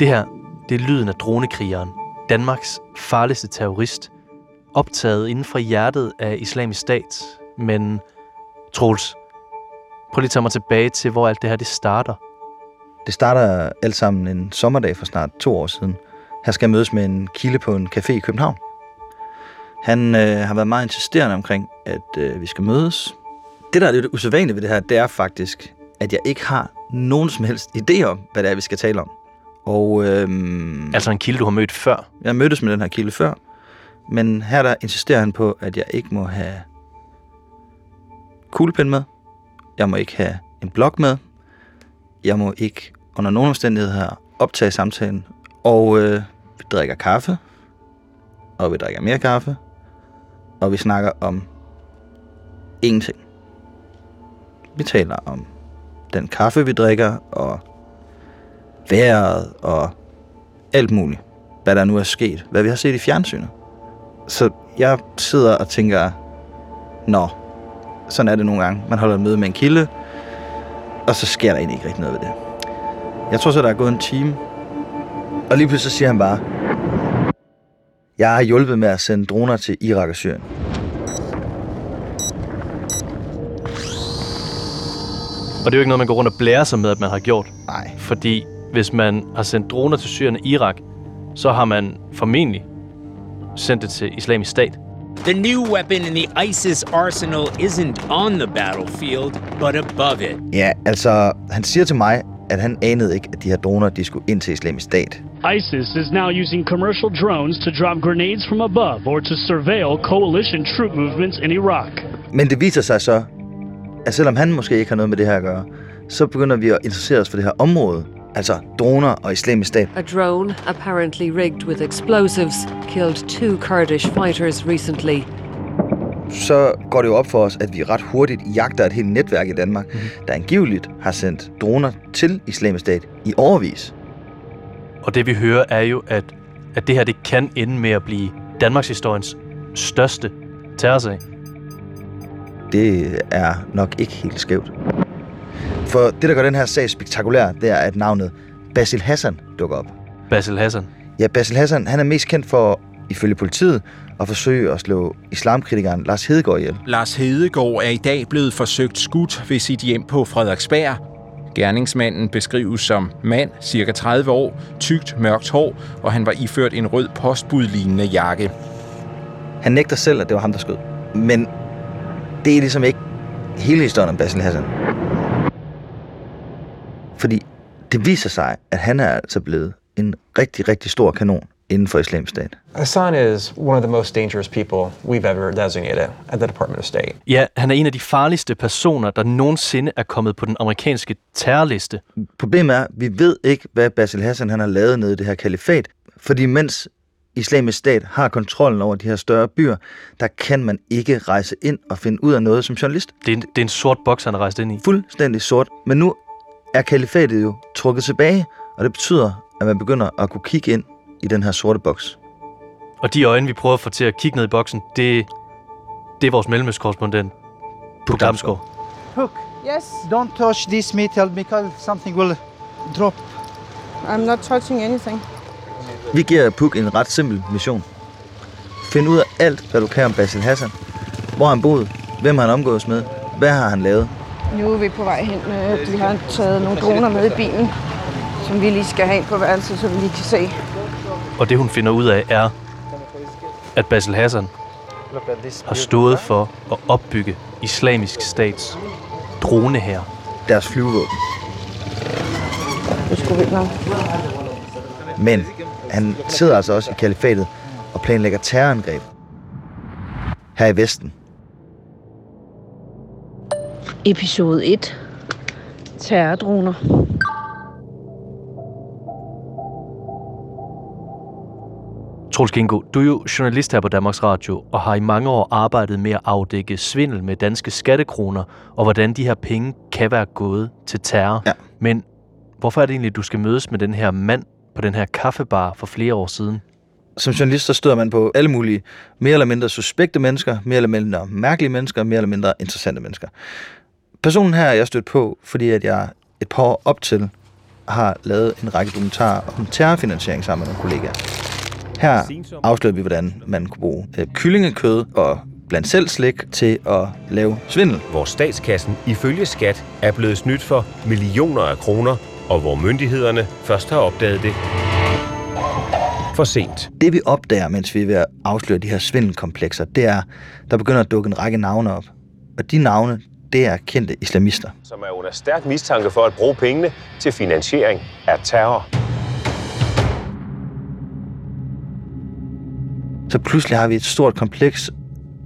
Det her, det er lyden af dronekrigeren, Danmarks farligste terrorist, optaget inden for hjertet af islamisk stat. Men Troels, prøv lige at tage mig tilbage til, hvor alt det her det starter. Det starter alt sammen en sommerdag for snart to år siden. Han skal mødes med en kilde på en café i København. Han øh, har været meget insisterende omkring, at øh, vi skal mødes. Det, der er lidt usædvanligt ved det her, det er faktisk, at jeg ikke har nogen som helst idé om, hvad det er, vi skal tale om. Og øhm, Altså en kilde, du har mødt før. jeg mødtes med den her kilde før, men her der insisterer han på, at jeg ikke må have kuglepen med. Jeg må ikke have en blok med. Jeg må ikke under nogen omstændigheder optage samtalen. Og øh, vi drikker kaffe. Og vi drikker mere kaffe. Og vi snakker om ingenting. Vi taler om den kaffe, vi drikker, og vejret, og alt muligt. Hvad der nu er sket. Hvad vi har set i fjernsynet. Så jeg sidder og tænker, nå, sådan er det nogle gange. Man holder et møde med en kilde, og så sker der egentlig ikke rigtig noget ved det. Jeg tror så, der er gået en time, og lige pludselig så siger han bare, jeg har hjulpet med at sende droner til Irak og Syrien. Og det er jo ikke noget, man går rundt og blærer sig med, at man har gjort. Nej, Fordi hvis man har sendt droner til Syrien og Irak, så har man formentlig sendt det til islamisk stat. The new weapon in the ISIS arsenal isn't on the battlefield, but above it. ja, altså, han siger til mig, at han anede ikke, at de her droner, de skulle ind til islamisk stat. ISIS is now using commercial drones to drop grenades from above or to surveil coalition troop movements in Iraq. Men det viser sig så, at selvom han måske ikke har noget med det her at gøre, så begynder vi at interessere os for det her område. Altså droner og islamisk stat. A drone, apparently rigged with explosives, killed two Kurdish fighters recently. Så går det jo op for os, at vi ret hurtigt jagter et helt netværk i Danmark, mm. der angiveligt har sendt droner til islamisk stat i overvis. Og det vi hører er jo, at, at det her det kan ende med at blive Danmarks historiens største terrorsag. Det er nok ikke helt skævt. For det, der gør den her sag spektakulær, det er, at navnet Basil Hassan dukker op. Basil Hassan. Ja, Basil Hassan, han er mest kendt for, ifølge politiet, at forsøge at slå islamkritikeren Lars Hedegaard ihjel. Lars Hedegaard er i dag blevet forsøgt skudt ved sit hjem på Frederiksberg. Gerningsmanden beskrives som mand, cirka 30 år, tykt mørkt hår, og han var iført en rød postbudlignende jakke. Han nægter selv, at det var ham, der skød. Men det er ligesom ikke hele historien om Basil Hassan. Fordi det viser sig, at han er altså blevet en rigtig, rigtig stor kanon inden for islamisk stat. Hassan is one of the most dangerous people we've ever designated at the Department of State. Ja, han er en af de farligste personer, der nogensinde er kommet på den amerikanske terrorliste. Problemet er, at vi ved ikke, hvad Basil Hassan han har lavet nede i det her kalifat. Fordi mens islamisk stat har kontrollen over de her større byer, der kan man ikke rejse ind og finde ud af noget som journalist. Det er en, det er en sort boks, han er rejst ind i. Fuldstændig sort. Men nu er kalifatet jo trukket tilbage, og det betyder, at man begynder at kunne kigge ind i den her sorte boks. Og de øjne, vi prøver at få til at kigge ned i boksen, det, det er vores mellemøstkorrespondent, Puk Damsgaard. Hook, Yes, don't touch this metal because something will drop. I'm not touching anything. Vi giver Puk en ret simpel mission. Find ud af alt, hvad du kan om Basil Hassan. Hvor han boet? Hvem han omgås med? Hvad har han lavet? Nu er vi på vej hen. øh, Vi har taget nogle droner med i bilen, som vi lige skal have ind på værelset, så vi lige kan se. Og det, hun finder ud af, er, at Basil Hassan har stået for at opbygge islamisk stats drone her. Deres flyvevåben. Det skulle. Men han sidder altså også i kalifatet og planlægger terrorangreb. Her i Vesten. Episode 1. Terrordroner. Troels Kingo, du er jo journalist her på Danmarks Radio og har i mange år arbejdet med at afdække svindel med danske skattekroner og hvordan de her penge kan være gået til terror. Ja. Men hvorfor er det egentlig, du skal mødes med den her mand på den her kaffebar for flere år siden? Som journalist, så støder man på alle mulige mere eller mindre suspekte mennesker, mere eller mindre mærkelige mennesker, mere eller mindre interessante mennesker. Personen her er jeg stødt på, fordi at jeg et par år op til har lavet en række dokumentarer om terrorfinansiering sammen med nogle kollegaer. Her afslører vi, hvordan man kunne bruge øh, kyllingekød og blandt selv slik til at lave svindel. Hvor statskassen ifølge skat er blevet snydt for millioner af kroner, og hvor myndighederne først har opdaget det for sent. Det vi opdager, mens vi er ved at afsløre de her svindelkomplekser, det er, der begynder at dukke en række navne op. Og de navne, det er kendte islamister. Som er under stærk mistanke for at bruge pengene til finansiering af terror. Så pludselig har vi et stort kompleks,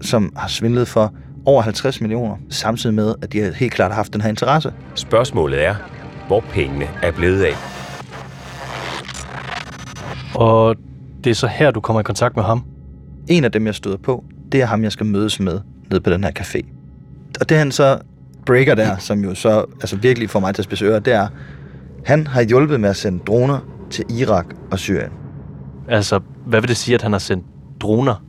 som har svindlet for over 50 millioner, samtidig med, at de har helt klart haft den her interesse. Spørgsmålet er, hvor pengene er blevet af. Og det er så her, du kommer i kontakt med ham? En af dem, jeg støder på, det er ham, jeg skal mødes med nede på den her café. Og det han så breaker der, som jo så altså virkelig får mig til at spidse ører, det er, han har hjulpet med at sende droner til Irak og Syrien. Altså, hvad vil det sige, at han har sendt droner?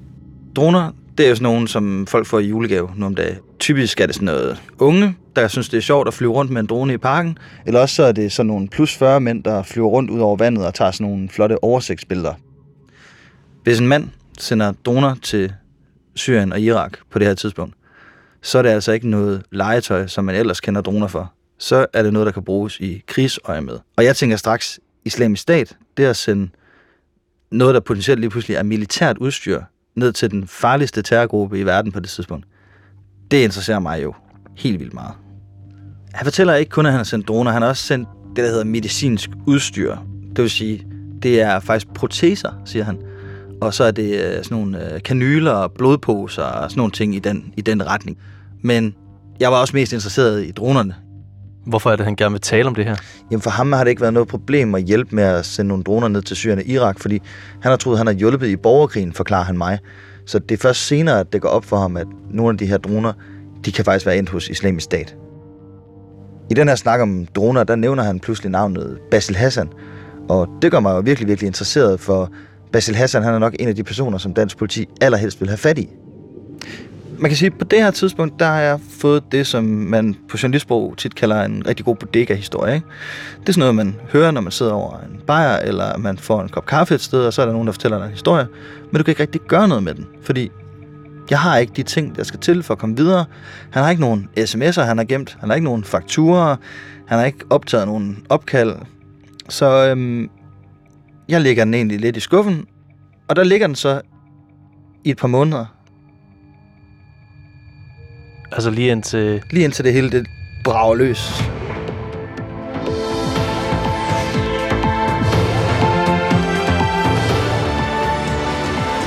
Droner, det er jo sådan nogle, som folk får i julegave nu om dagen. Typisk er det sådan noget unge, der synes, det er sjovt at flyve rundt med en drone i parken. Eller også så er det sådan nogle plus 40 mænd, der flyver rundt ud over vandet og tager sådan nogle flotte oversigtsbilleder. Hvis en mand sender droner til Syrien og Irak på det her tidspunkt, så er det altså ikke noget legetøj, som man ellers kender droner for. Så er det noget, der kan bruges i krigsøje med. Og jeg tænker straks, islamisk stat, det er at sende noget, der potentielt lige pludselig er militært udstyr, ned til den farligste terrorgruppe i verden på det tidspunkt. Det interesserer mig jo helt vildt meget. Han fortæller ikke kun, at han har sendt droner, han har også sendt det, der hedder medicinsk udstyr. Det vil sige, det er faktisk proteser, siger han. Og så er det øh, sådan nogle øh, kanyler kanyler, blodposer og sådan nogle ting i den, i den retning. Men jeg var også mest interesseret i dronerne. Hvorfor er det, han gerne vil tale om det her? Jamen for ham har det ikke været noget problem at hjælpe med at sende nogle droner ned til Syrien og Irak, fordi han har troet, at han har hjulpet i borgerkrigen, forklarer han mig. Så det er først senere, at det går op for ham, at nogle af de her droner, de kan faktisk være endt hos islamisk stat. I den her snak om droner, der nævner han pludselig navnet Basil Hassan. Og det gør mig jo virkelig, virkelig interesseret, for Basil Hassan han er nok en af de personer, som dansk politi allerhelst vil have fat i. Man kan sige, at på det her tidspunkt, der har jeg fået det, som man på journalistsprog tit kalder en rigtig god bodega-historie. Ikke? Det er sådan noget, man hører, når man sidder over en bajer, eller man får en kop kaffe et sted, og så er der nogen, der fortæller dig en historie. Men du kan ikke rigtig gøre noget med den, fordi jeg har ikke de ting, der skal til for at komme videre. Han har ikke nogen sms'er, han har gemt. Han har ikke nogen fakturer. Han har ikke optaget nogen opkald. Så øhm, jeg lægger den egentlig lidt i skuffen. Og der ligger den så i et par måneder. Altså lige indtil... Lige indtil det hele det brager løs.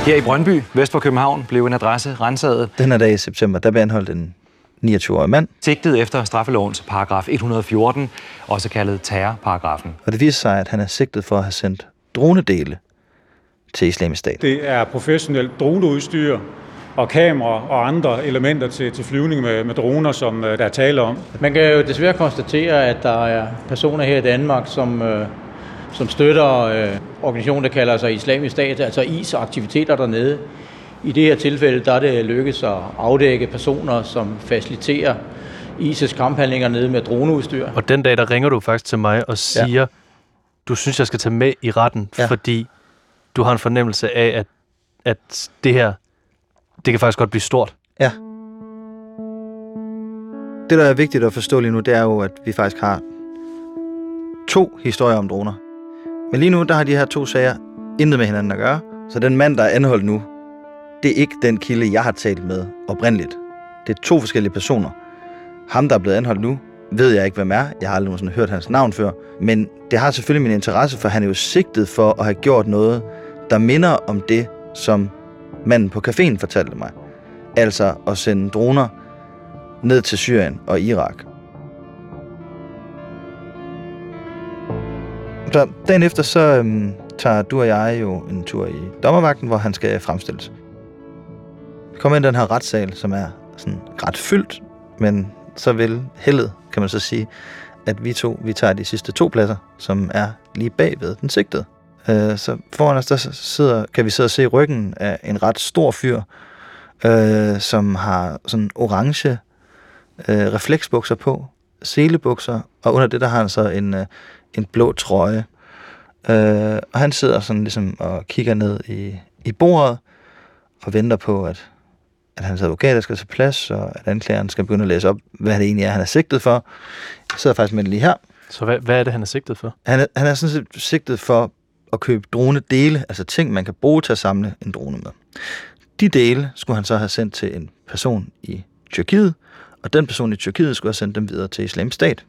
Her i Brøndby, vest for København, blev en adresse renset. Den her dag i september, der blev anholdt en 29-årig mand. Sigtet efter straffelovens paragraf 114, også kaldet terrorparagrafen. Og det viser sig, at han er sigtet for at have sendt dronedele til islamisk stat. Det er professionelt droneudstyr og kamera og andre elementer til, til flyvning med, med droner, som uh, der er tale om. Man kan jo desværre konstatere, at der er personer her i Danmark, som, uh, som støtter uh, organisationen, der kalder sig Islamisk Stat, altså IS aktiviteter dernede. I det her tilfælde der er det lykkedes at afdække personer, som faciliterer IS's kamphandlinger nede med droneudstyr. Og den dag, der ringer du faktisk til mig og siger, ja. du synes, jeg skal tage med i retten, ja. fordi du har en fornemmelse af, at, at det her, det kan faktisk godt blive stort. Ja. Det, der er vigtigt at forstå lige nu, det er jo, at vi faktisk har to historier om droner. Men lige nu, der har de her to sager intet med hinanden at gøre. Så den mand, der er anholdt nu, det er ikke den kilde, jeg har talt med oprindeligt. Det er to forskellige personer. Ham, der er blevet anholdt nu, ved jeg ikke, hvem er. Jeg har aldrig nogensinde hørt hans navn før. Men det har selvfølgelig min interesse, for han er jo sigtet for at have gjort noget, der minder om det, som manden på caféen fortalte mig. Altså at sende droner ned til Syrien og Irak. Så dagen efter, så, øhm, tager du og jeg jo en tur i dommervagten, hvor han skal fremstilles. Vi kommer ind i den her retssal, som er sådan ret fyldt, men så vil heldet, kan man så sige, at vi to, vi tager de sidste to pladser, som er lige bagved den sigtede. Øh, så foran os, der sidder, kan vi sidde og se ryggen af en ret stor fyr, øh, som har sådan orange øh, refleksbukser på, selebukser, og under det der har han så en, øh, en blå trøje. Øh, og han sidder sådan ligesom og kigger ned i, i bordet, og venter på, at, at hans advokat skal til plads, og at anklageren skal begynde at læse op, hvad det egentlig er, han er sigtet for. Jeg sidder faktisk med det lige her. Så hvad, hvad er det, han er sigtet for? Han er, han er sådan set sigtet for at købe drone-dele, altså ting, man kan bruge til at samle en drone med. De dele skulle han så have sendt til en person i Tyrkiet, og den person i Tyrkiet skulle have sendt dem videre til Islamisk Stat.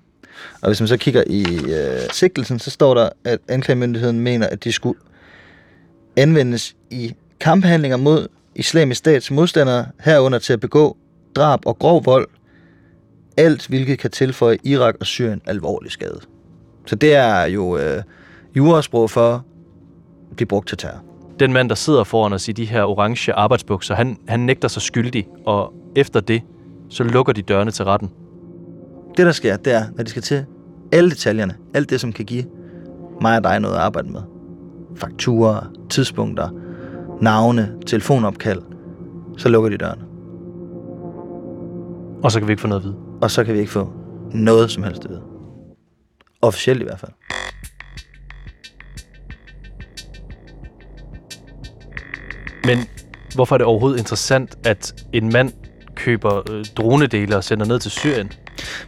Og hvis man så kigger i øh, sigtelsen, så står der, at anklagemyndigheden mener, at de skulle anvendes i kamphandlinger mod Islamisk Stats modstandere, herunder til at begå drab og grov vold, alt hvilket kan tilføje Irak og Syrien alvorlig skade. Så det er jo øh, jurasprog for blive brugt til terror. Den mand, der sidder foran os i de her orange arbejdsbukser, han, han nægter sig skyldig, og efter det, så lukker de dørene til retten. Det, der sker, det er, når de skal til alle detaljerne, alt det, som kan give mig og dig noget at arbejde med. Fakturer, tidspunkter, navne, telefonopkald, så lukker de dørene. Og så kan vi ikke få noget at vide. Og så kan vi ikke få noget som helst at vide. Officielt i hvert fald. Men hvorfor er det overhovedet interessant, at en mand køber øh, dronedele og sender ned til Syrien?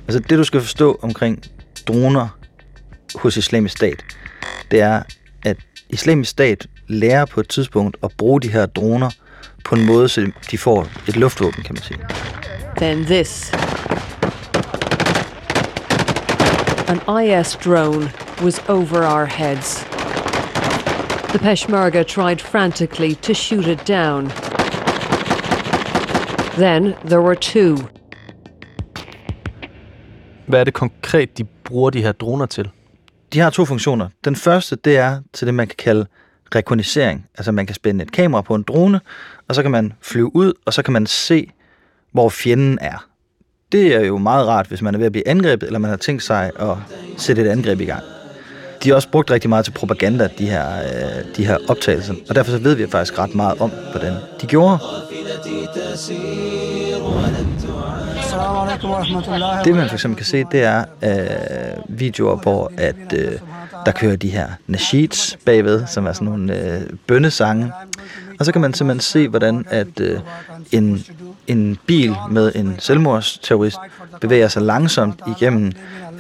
Altså det, du skal forstå omkring droner hos islamisk stat, det er, at islamisk stat lærer på et tidspunkt at bruge de her droner på en måde, så de får et luftvåben, kan man sige. Then this. An IS drone was over our heads. The Peshmerga tried frantically to shoot it down. Then there were two. Hvad er det konkret, de bruger de her droner til? De har to funktioner. Den første, det er til det, man kan kalde rekognisering. Altså man kan spænde et kamera på en drone, og så kan man flyve ud, og så kan man se, hvor fjenden er. Det er jo meget rart, hvis man er ved at blive angrebet, eller man har tænkt sig at sætte et angreb i gang. De har også brugt rigtig meget til propaganda, de her, øh, de her optagelser, og derfor så ved vi faktisk ret meget om, hvordan de gjorde. Det man for eksempel kan se, det er øh, videoer, hvor at, øh, der kører de her nasheeds bagved, som er sådan nogle øh, bønnesange. Og så kan man simpelthen se, hvordan at øh, en, en bil med en selvmordsterrorist bevæger sig langsomt igennem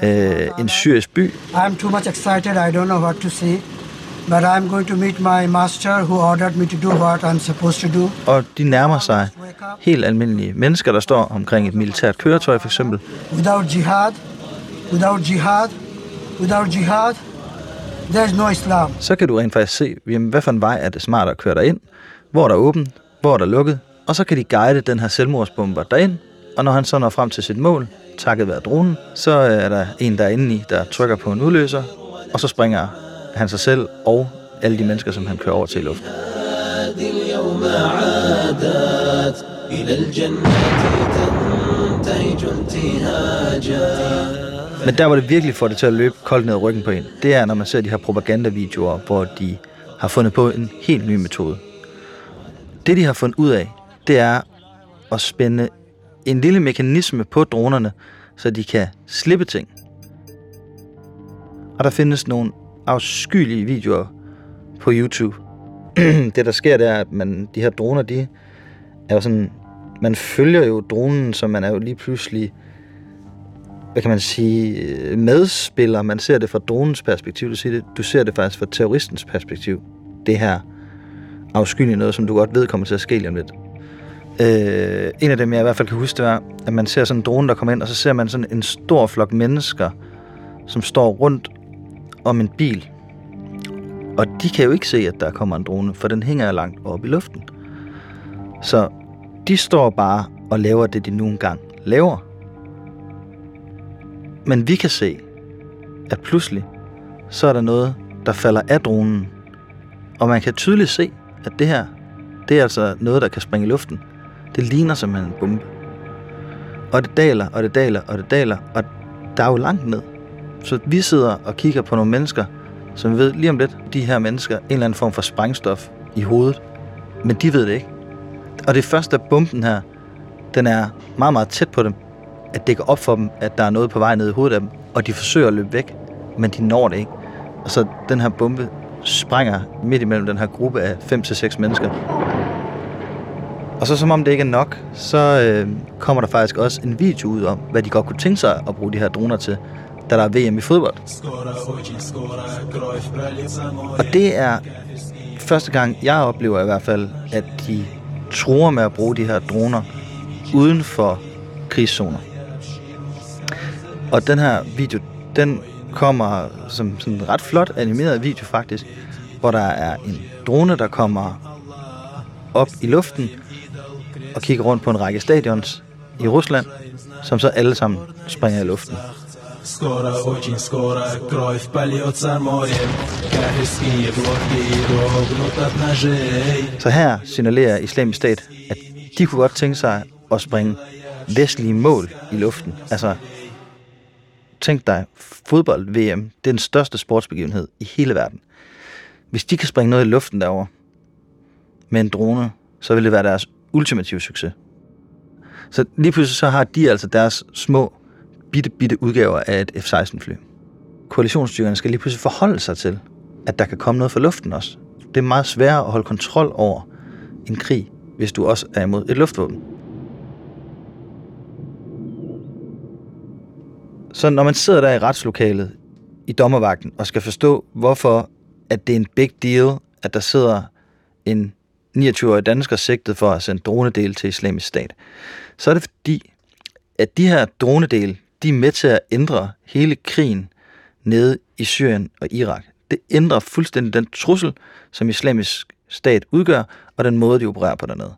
øh, en syrisk by. I'm too much excited, I don't know what to say. But I'm going to meet my master who ordered me to do what I'm supposed to do. Og de nærmer sig helt almindelige mennesker, der står omkring et militært køretøj for eksempel. Without jihad, without jihad, without jihad, there's no Islam. Så kan du rent faktisk se, jamen, hvad for en vej er det smart at køre ind, hvor er der åbent, hvor er der lukket, og så kan de guide den her selvmordsbomber derind, og når han så når frem til sit mål, takket være dronen, så øh, er der en, der er inde i, der trykker på en udløser, og så springer han sig selv og alle de mennesker, som han kører over til i luften. Men der, hvor det virkelig får det til at løbe koldt ned ryggen på en, det er, når man ser de her propagandavideoer, hvor de har fundet på en helt ny metode. Det, de har fundet ud af, det er at spænde en lille mekanisme på dronerne, så de kan slippe ting. Og der findes nogle afskyelige videoer på YouTube. det, der sker, det er, at man, de her droner, de er jo sådan... Man følger jo dronen, så man er jo lige pludselig hvad kan man sige, øh, medspiller. Man ser det fra dronens perspektiv. Du, siger det, du ser det faktisk fra terroristens perspektiv. Det her afskyelige noget, som du godt ved kommer til at ske lige om lidt. Øh, en af dem, jeg i hvert fald kan huske, det var, at man ser sådan en drone, der kommer ind, og så ser man sådan en stor flok mennesker, som står rundt om en bil. Og de kan jo ikke se, at der kommer en drone, for den hænger langt oppe i luften. Så de står bare og laver det, de nu engang laver. Men vi kan se, at pludselig, så er der noget, der falder af dronen, Og man kan tydeligt se, at det her, det er altså noget, der kan springe i luften. Det ligner simpelthen en bombe. Og det daler, og det daler, og det daler, og der er jo langt ned. Så vi sidder og kigger på nogle mennesker, som ved lige om lidt, de her mennesker, en eller anden form for sprængstof i hovedet. Men de ved det ikke. Og det første af bomben her, den er meget, meget tæt på dem, at det går op for dem, at der er noget på vej ned i hovedet af dem, og de forsøger at løbe væk, men de når det ikke. Og så den her bombe sprænger midt imellem den her gruppe af 5-6 mennesker. Og så som om det ikke er nok, så øh, kommer der faktisk også en video ud om, hvad de godt kunne tænke sig at bruge de her droner til, da der er VM i fodbold. Og det er første gang, jeg oplever i hvert fald, at de tror med at bruge de her droner uden for krigszoner. Og den her video, den kommer som sådan en ret flot animeret video faktisk, hvor der er en drone, der kommer op i luften og kigger rundt på en række stadions i Rusland, som så alle sammen springer i luften. Скоро, очень скоро кровь польется морем Кафирские блоки дрогнут от ножей Så her signalerer islamisk stat, at de kunne godt tænke sig at springe vestlige mål i luften. Altså, tænk dig, fodbold-VM, det er den største sportsbegivenhed i hele verden. Hvis de kan springe noget i luften derover med en drone, så vil det være deres ultimative succes. Så lige pludselig så har de altså deres små, bitte, bitte udgaver af et F-16-fly. Koalitionsstyrkerne skal lige pludselig forholde sig til, at der kan komme noget fra luften også. Det er meget sværere at holde kontrol over en krig, hvis du også er imod et luftvåben. Så når man sidder der i retslokalet i dommervagten og skal forstå, hvorfor at det er en big deal, at der sidder en 29-årig dansker sigtet for at sende dronedel til islamisk stat, så er det fordi, at de her dronedele, de er med til at ændre hele krigen nede i Syrien og Irak. Det ændrer fuldstændig den trussel, som islamisk stat udgør, og den måde, de opererer på dernede.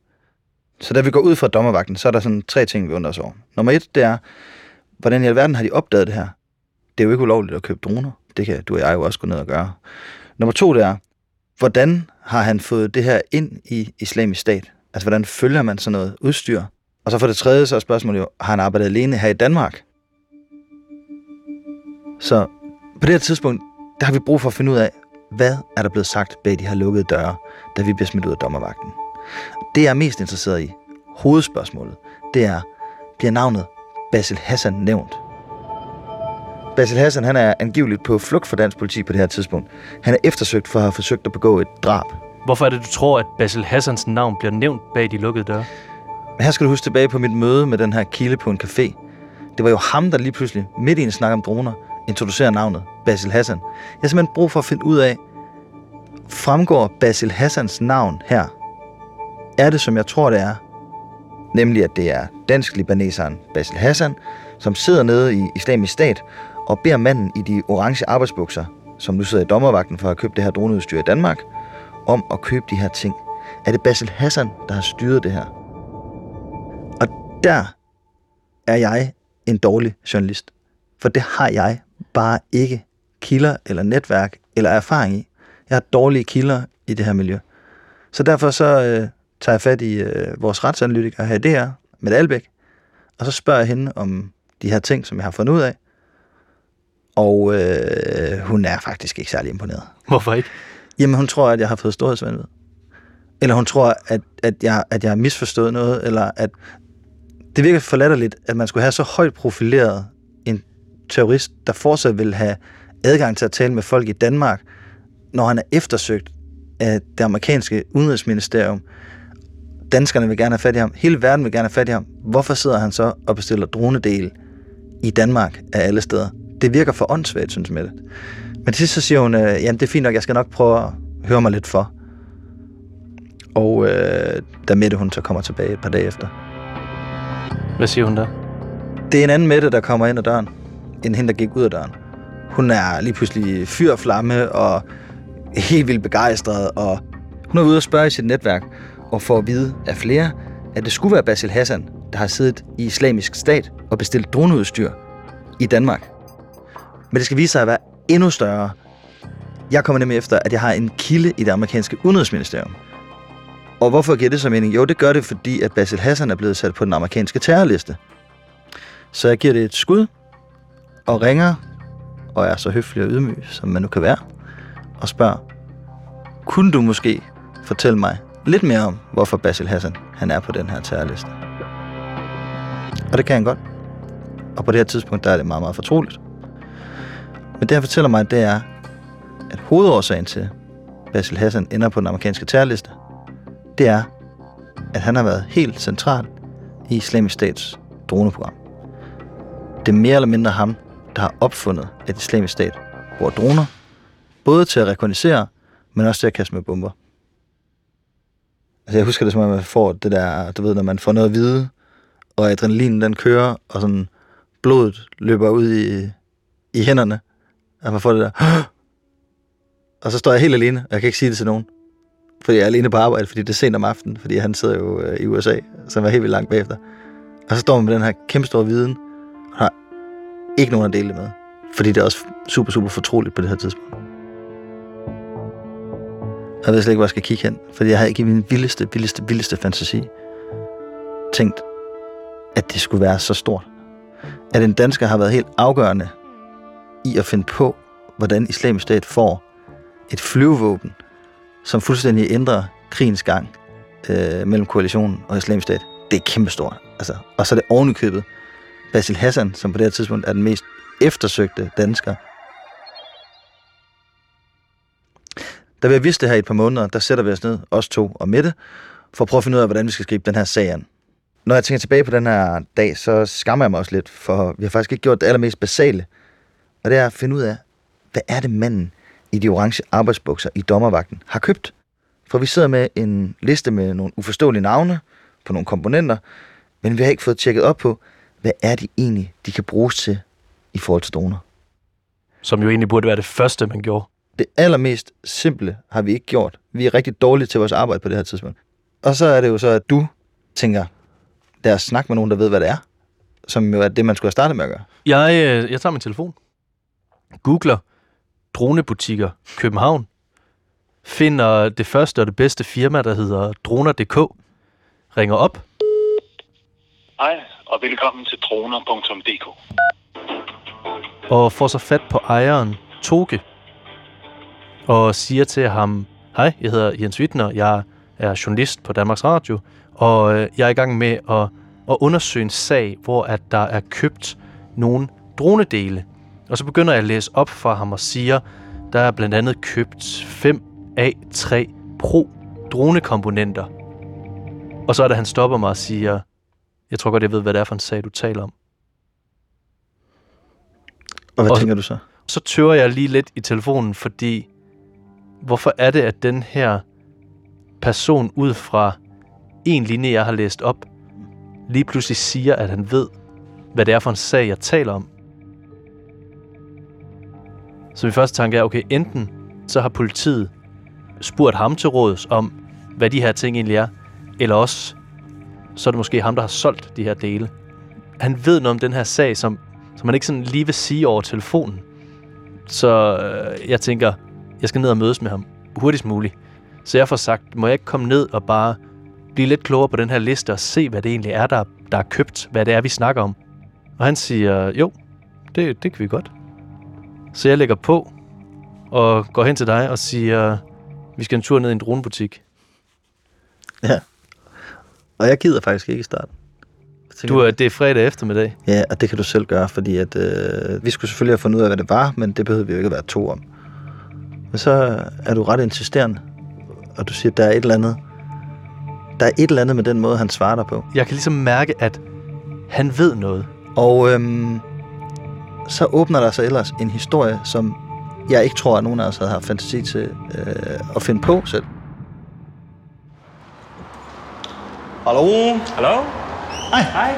Så da vi går ud fra dommervagten, så er der sådan tre ting, vi undrer os over. Nummer et, det er, hvordan i alverden har de opdaget det her? Det er jo ikke ulovligt at købe droner. Det kan du og jeg jo også gå ned og gøre. Nummer to, det er, hvordan har han fået det her ind i islamisk stat? Altså, hvordan følger man sådan noget udstyr? Og så for det tredje, så er spørgsmålet jo, har han arbejdet alene her i Danmark? Så på det her tidspunkt, der har vi brug for at finde ud af, hvad er der blevet sagt bag de her lukkede døre, da vi bliver smidt ud af dommervagten. Det jeg er mest interesseret i, hovedspørgsmålet, det er, bliver navnet Basil Hassan nævnt? Basil Hassan han er angiveligt på flugt fra dansk politi på det her tidspunkt. Han er eftersøgt for at have forsøgt at begå et drab. Hvorfor er det, du tror, at Basil Hassans navn bliver nævnt bag de lukkede døre? Her skal du huske tilbage på mit møde med den her kilde på en café. Det var jo ham, der lige pludselig, midt i en snak om droner, introducerer navnet Basil Hassan. Jeg har simpelthen brug for at finde ud af, fremgår Basil Hassans navn her? Er det, som jeg tror, det er? Nemlig, at det er dansk-libaneseren Basil Hassan, som sidder nede i islamisk stat og beder manden i de orange arbejdsbukser, som nu sidder i dommervagten for at købe det her droneudstyr i Danmark, om at købe de her ting. Er det Basil Hassan, der har styret det her? Og der er jeg en dårlig journalist. For det har jeg bare ikke kilder eller netværk eller erfaring i. Jeg har dårlige kilder i det her miljø. Så derfor så øh, tager jeg fat i øh, vores retsanalytiker her i DR, med Albæk, og så spørger jeg hende om de her ting, som jeg har fundet ud af. Og øh, hun er faktisk ikke særlig imponeret. Hvorfor ikke? Jamen, hun tror, at jeg har fået storhedsvanvid. Eller hun tror, at, at, jeg, at jeg har misforstået noget, eller at det virker for latterligt, at man skulle have så højt profileret en terrorist, der fortsat vil have adgang til at tale med folk i Danmark, når han er eftersøgt af det amerikanske udenrigsministerium. Danskerne vil gerne have fat i ham. Hele verden vil gerne have fat i ham. Hvorfor sidder han så og bestiller dronedel i Danmark af alle steder? Det virker for åndssvagt, synes Mette. Men til sidst så siger hun, øh, jamen det er fint nok, jeg skal nok prøve at høre mig lidt for. Og øh, da Mette hun så kommer tilbage et par dage efter. Hvad siger hun der? Det er en anden Mette, der kommer ind ad døren, end hende, der gik ud af døren. Hun er lige pludselig fyr og flamme og helt vildt begejstret, og hun er ude og spørge i sit netværk, og får at vide af flere, at det skulle være Basil Hassan, der har siddet i islamisk stat og bestilt droneudstyr i Danmark. Men det skal vise sig at være endnu større. Jeg kommer nemlig efter, at jeg har en kilde i det amerikanske udenrigsministerium. Og hvorfor giver det så mening? Jo, det gør det, fordi at Basil Hassan er blevet sat på den amerikanske terrorliste. Så jeg giver det et skud, og ringer, og er så høflig og ydmyg, som man nu kan være, og spørger, kunne du måske fortælle mig lidt mere om, hvorfor Basil Hassan han er på den her terrorliste? Og det kan han godt. Og på det her tidspunkt, der er det meget, meget fortroligt. Men det, han fortæller mig, det er, at hovedårsagen til, Basil Hassan ender på den amerikanske terrorliste, det er, at han har været helt central i Islamisk Stats droneprogram. Det er mere eller mindre ham, der har opfundet, at Islamisk Stat bruger droner, både til at rekognisere, men også til at kaste med bomber. Altså jeg husker det som om, man får det der, du ved, når man får noget at vide, og adrenalinen den kører, og sådan blodet løber ud i, i hænderne, at man får det der, og så står jeg helt alene, og jeg kan ikke sige det til nogen, fordi jeg er alene på arbejde, fordi det er sent om aftenen, fordi han sidder jo øh, i USA, så han var helt vildt langt bagefter. Og så står man med den her kæmpe store viden, og har ikke nogen at dele det med, fordi det er også super, super fortroligt på det her tidspunkt. Jeg ved slet ikke, hvor jeg skal kigge hen, fordi jeg havde ikke i min vildeste, vildeste, vildeste fantasi tænkt, at det skulle være så stort. At en dansker har været helt afgørende i at finde på, hvordan islamisk stat får et flyvevåben, som fuldstændig ændrer krigens gang øh, mellem koalitionen og islamisk stat. Det er kæmpestort. Altså, og så er det ovenikøbet Basil Hassan, som på det her tidspunkt er den mest eftersøgte dansker. Da vi har vidst det her i et par måneder, der sætter vi os ned, os to og Mette, for at prøve at finde ud af, hvordan vi skal skrive den her sag an. Når jeg tænker tilbage på den her dag, så skammer jeg mig også lidt, for vi har faktisk ikke gjort det allermest basale. Og det er at finde ud af, hvad er det manden i de orange arbejdsbukser i dommervagten har købt? For vi sidder med en liste med nogle uforståelige navne på nogle komponenter, men vi har ikke fået tjekket op på, hvad er det egentlig, de kan bruges til i forhold til droner. Som jo egentlig burde være det første, man gjorde. Det allermest simple har vi ikke gjort. Vi er rigtig dårlige til vores arbejde på det her tidspunkt. Og så er det jo så, at du tænker, lad os snakke med nogen, der ved, hvad det er. Som jo er det, man skulle have startet med at gøre. Jeg, øh, jeg tager min telefon, googler dronebutikker København, finder det første og det bedste firma, der hedder droner.dk, ringer op. Hej, og velkommen til droner.dk. og får så fat på ejeren, Toge, og siger til ham, hej, jeg hedder Jens Wittner, jeg er journalist på Danmarks Radio, og øh, jeg er i gang med at, at undersøge en sag, hvor at der er købt nogle dronedele. Og så begynder jeg at læse op for ham og siger, der er blandt andet købt 5 A3 Pro dronekomponenter. Og så er det, han stopper mig og siger, jeg tror godt, jeg ved, hvad det er for en sag, du taler om. Og hvad Og- tænker du så? Så tøver jeg lige lidt i telefonen, fordi hvorfor er det, at den her person ud fra en linje, jeg har læst op, lige pludselig siger, at han ved, hvad det er for en sag, jeg taler om. Så min første tanke er, okay, enten så har politiet spurgt ham til råds om, hvad de her ting egentlig er, eller også så er det måske ham, der har solgt de her dele. Han ved noget om den her sag, som, som man ikke sådan lige vil sige over telefonen. Så øh, jeg tænker, jeg skal ned og mødes med ham hurtigst muligt. Så jeg får sagt, må jeg ikke komme ned og bare blive lidt klogere på den her liste og se, hvad det egentlig er, der, der er købt, hvad det er, vi snakker om. Og han siger, jo, det, det kan vi godt. Så jeg lægger på og går hen til dig og siger, vi skal en tur ned i en dronebutik. Ja. Og jeg gider faktisk ikke i starten. Du, er- det er fredag eftermiddag. Ja, og det kan du selv gøre, fordi at, øh, vi skulle selvfølgelig have fundet ud af, hvad det var, men det behøvede vi jo ikke at være to om. Men så er du ret insisterende, og du siger, at der er et eller andet, der er et eller andet med den måde, han svarer dig på. Jeg kan ligesom mærke, at han ved noget. Og øhm, så åbner der sig ellers en historie, som jeg ikke tror, at nogen af os havde haft fantasi til øh, at finde på selv. Hallo? Hallo? Hej. Hej.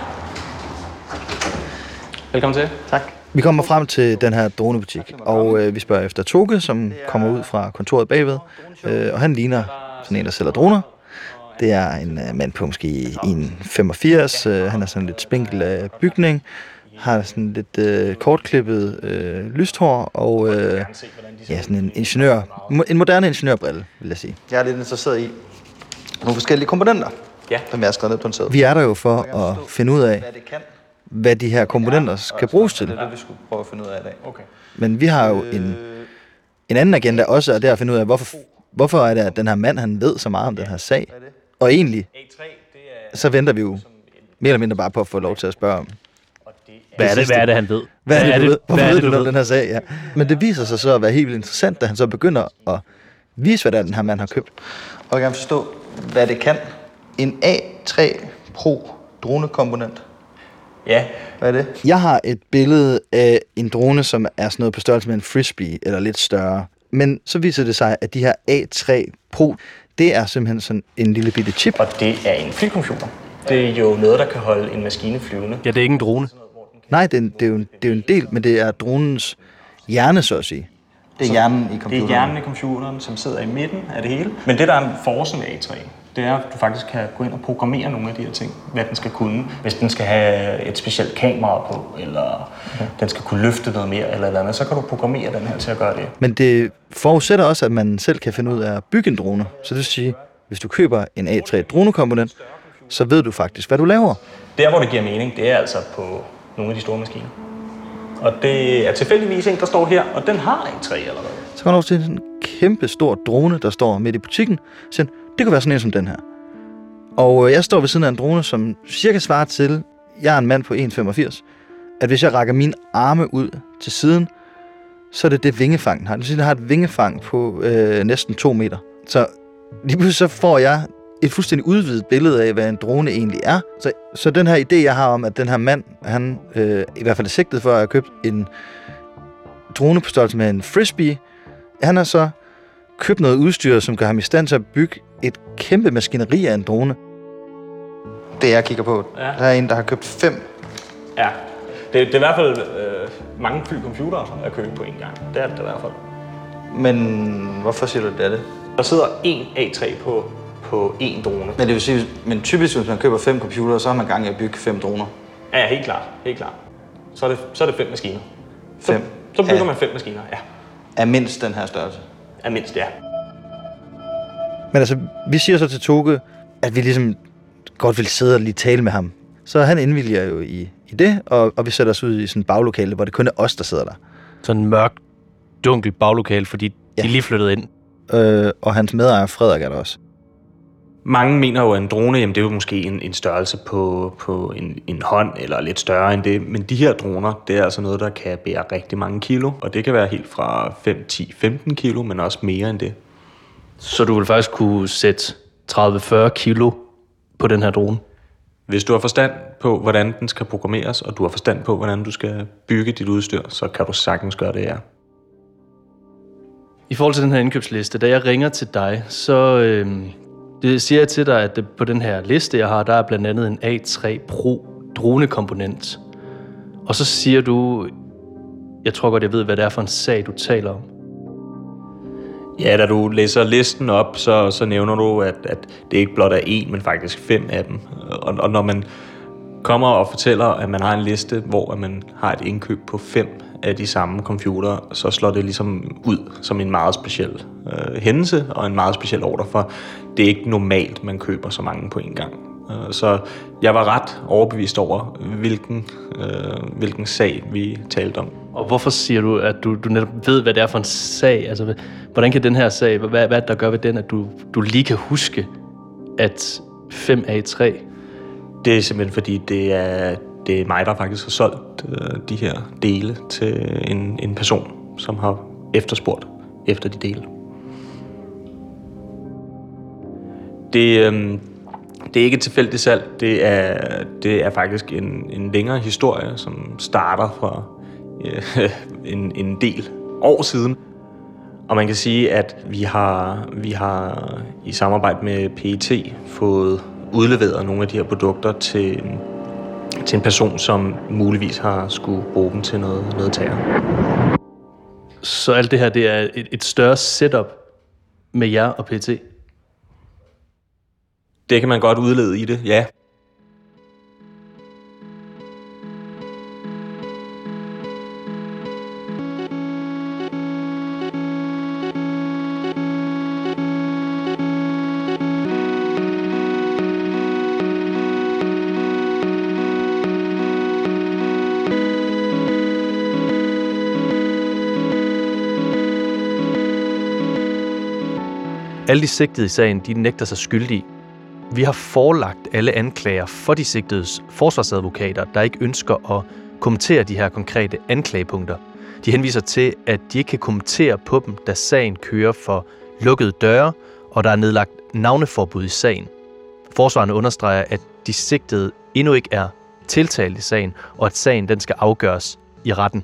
Velkommen til. Tak. Vi kommer frem til den her dronebutik, og øh, vi spørger efter Toge, som kommer ud fra kontoret bagved, øh, og han ligner sådan en, der sælger droner. Det er en øh, mand på måske 1,85, øh, han er sådan lidt spinkel af bygning, har sådan lidt øh, kortklippet øh, lyst hår og øh, ja, sådan en ingeniør, en moderne ingeniørbrille, vil jeg sige. Jeg er lidt interesseret i nogle forskellige komponenter, ja. som jeg har skrevet ned på en sæde. Vi er der jo for at finde ud af, hvad de her komponenter skal bruges til. Det er det, vi skulle prøve at finde ud af i dag. Okay. Men vi har jo en, en anden agenda også, og det er at finde ud af, hvorfor, hvorfor er det, at den her mand, han ved så meget om den her sag. Og egentlig, så venter vi jo mere eller mindre bare på at få lov til at spørge om. Hvad er det, hvad er det han ved? Hvad er det, du ved? Hvorfor hvad er ved det, du om ved? den her sag? Ja. Men det viser sig så at være helt vildt interessant, da han så begynder at vise, hvad det er, den her mand har købt. Og jeg kan forstå, hvad det kan. En A3 Pro dronekomponent. Ja. Hvad er det? Jeg har et billede af en drone, som er sådan noget på størrelse med en frisbee, eller lidt større. Men så viser det sig, at de her A3 Pro, det er simpelthen sådan en lille bitte chip. Og det er en flycomputer. Det er jo noget, der kan holde en maskine flyvende. Ja, det er ikke en drone. Nej, det er, en, det, er jo en, det er jo en del, men det er dronens hjerne, så at sige. Det er hjernen i Det computeren. er hjernen i computeren, som sidder i midten af det hele. Men det, der er forsen ved A3, det er, at du faktisk kan gå ind og programmere nogle af de her ting, hvad den skal kunne. Hvis den skal have et specielt kamera på, eller okay. den skal kunne løfte noget mere, eller eller andet, så kan du programmere den her til at gøre det. Men det forudsætter også, at man selv kan finde ud af at bygge en drone. Så det vil sige, hvis du køber en A3 dronekomponent, så ved du faktisk, hvad du laver. Der, hvor det giver mening, det er altså på nogle af de store maskiner. Og det er tilfældigvis en, der står her, og den har A3 allerede. Så kan man også se en kæmpe stor drone, der står midt i butikken. Så det kunne være sådan en som den her. Og øh, jeg står ved siden af en drone, som cirka svarer til, jeg er en mand på 1,85, at hvis jeg rækker mine arme ud til siden, så er det det vingefang, den har. Det vil sige, den har et vingefang på øh, næsten 2 meter. Så lige pludselig så får jeg et fuldstændig udvidet billede af, hvad en drone egentlig er. Så, så den her idé, jeg har om, at den her mand, han øh, i hvert fald er sigtet for at have købt en drone på størrelse med en frisbee, han har så købt noget udstyr, som gør ham i stand til at bygge et kæmpe maskineri af en drone. Det jeg kigger på, Ja. der er en, der har købt fem. Ja, det, det er i hvert fald øh, mange flycomputere at købe på en gang. Det er det i hvert fald. Men hvorfor siger du, det er det? Der sidder en A3 på, på en drone. Men det vil sige, men typisk hvis man køber fem computere, så har man gang i at bygge fem droner. Ja, ja, helt klart. Helt klart. Så er det, så er det fem maskiner. Så, Fem. så bygger Ja. man fem maskiner, ja. Er mindst den her størrelse. Er mindst, ja. Men altså, vi siger så til Toge, at vi ligesom godt vil sidde og lige tale med ham. Så han indvilliger jo i, i det, og, og vi sætter os ud i sådan et baglokale, hvor det kun er os, der sidder der. Sådan en mørk, dunkel baglokale, fordi ja. de er lige flyttet ind. Øh, og hans medejer Frederik er der også. Mange mener jo, at en drone, jamen det er jo måske en, en størrelse på, på en, en hånd, eller lidt større end det. Men de her droner, det er altså noget, der kan bære rigtig mange kilo. Og det kan være helt fra 5, 10, 15 kilo, men også mere end det. Så du vil faktisk kunne sætte 30-40 kilo på den her drone? Hvis du har forstand på, hvordan den skal programmeres, og du har forstand på, hvordan du skal bygge dit udstyr, så kan du sagtens gøre det, ja. I forhold til den her indkøbsliste, da jeg ringer til dig, så øh, det siger jeg til dig, at på den her liste, jeg har, der er blandt andet en A3 Pro dronekomponent. Og så siger du, jeg tror godt, jeg ved, hvad det er for en sag, du taler om. Ja, da du læser listen op, så, så nævner du, at, at det ikke blot er én, men faktisk fem af dem. Og, og når man kommer og fortæller, at man har en liste, hvor man har et indkøb på fem af de samme computer, så slår det ligesom ud som en meget speciel øh, hændelse og en meget speciel ordre, for det er ikke normalt, man køber så mange på en gang. Øh, så jeg var ret overbevist over, hvilken, øh, hvilken sag vi talte om. Og hvorfor siger du, at du, du netop ved, hvad det er for en sag? Altså, hvordan kan den her sag, hvad, hvad er der gør ved den, at du, du lige kan huske, at 5A3... Det er simpelthen fordi, det er, det er mig, der faktisk har solgt øh, de her dele til en, en person, som har efterspurgt efter de dele. Det, øh, det er ikke et tilfældigt salg. Det er, det er faktisk en, en længere historie, som starter fra øh, en, en del år siden. Og man kan sige, at vi har, vi har i samarbejde med PET fået udleveret nogle af de her produkter til, til en person, som muligvis har skulle bruge dem til noget, noget terror. Så alt det her, det er et, et større setup med jer og PT? Det kan man godt udlede i det, ja. Alle de sigtede i sagen, de nægter sig skyldige. Vi har forelagt alle anklager for de sigtedes forsvarsadvokater, der ikke ønsker at kommentere de her konkrete anklagepunkter. De henviser til, at de ikke kan kommentere på dem, da sagen kører for lukkede døre, og der er nedlagt navneforbud i sagen. Forsvarerne understreger, at de sigtede endnu ikke er tiltalt i sagen, og at sagen den skal afgøres i retten.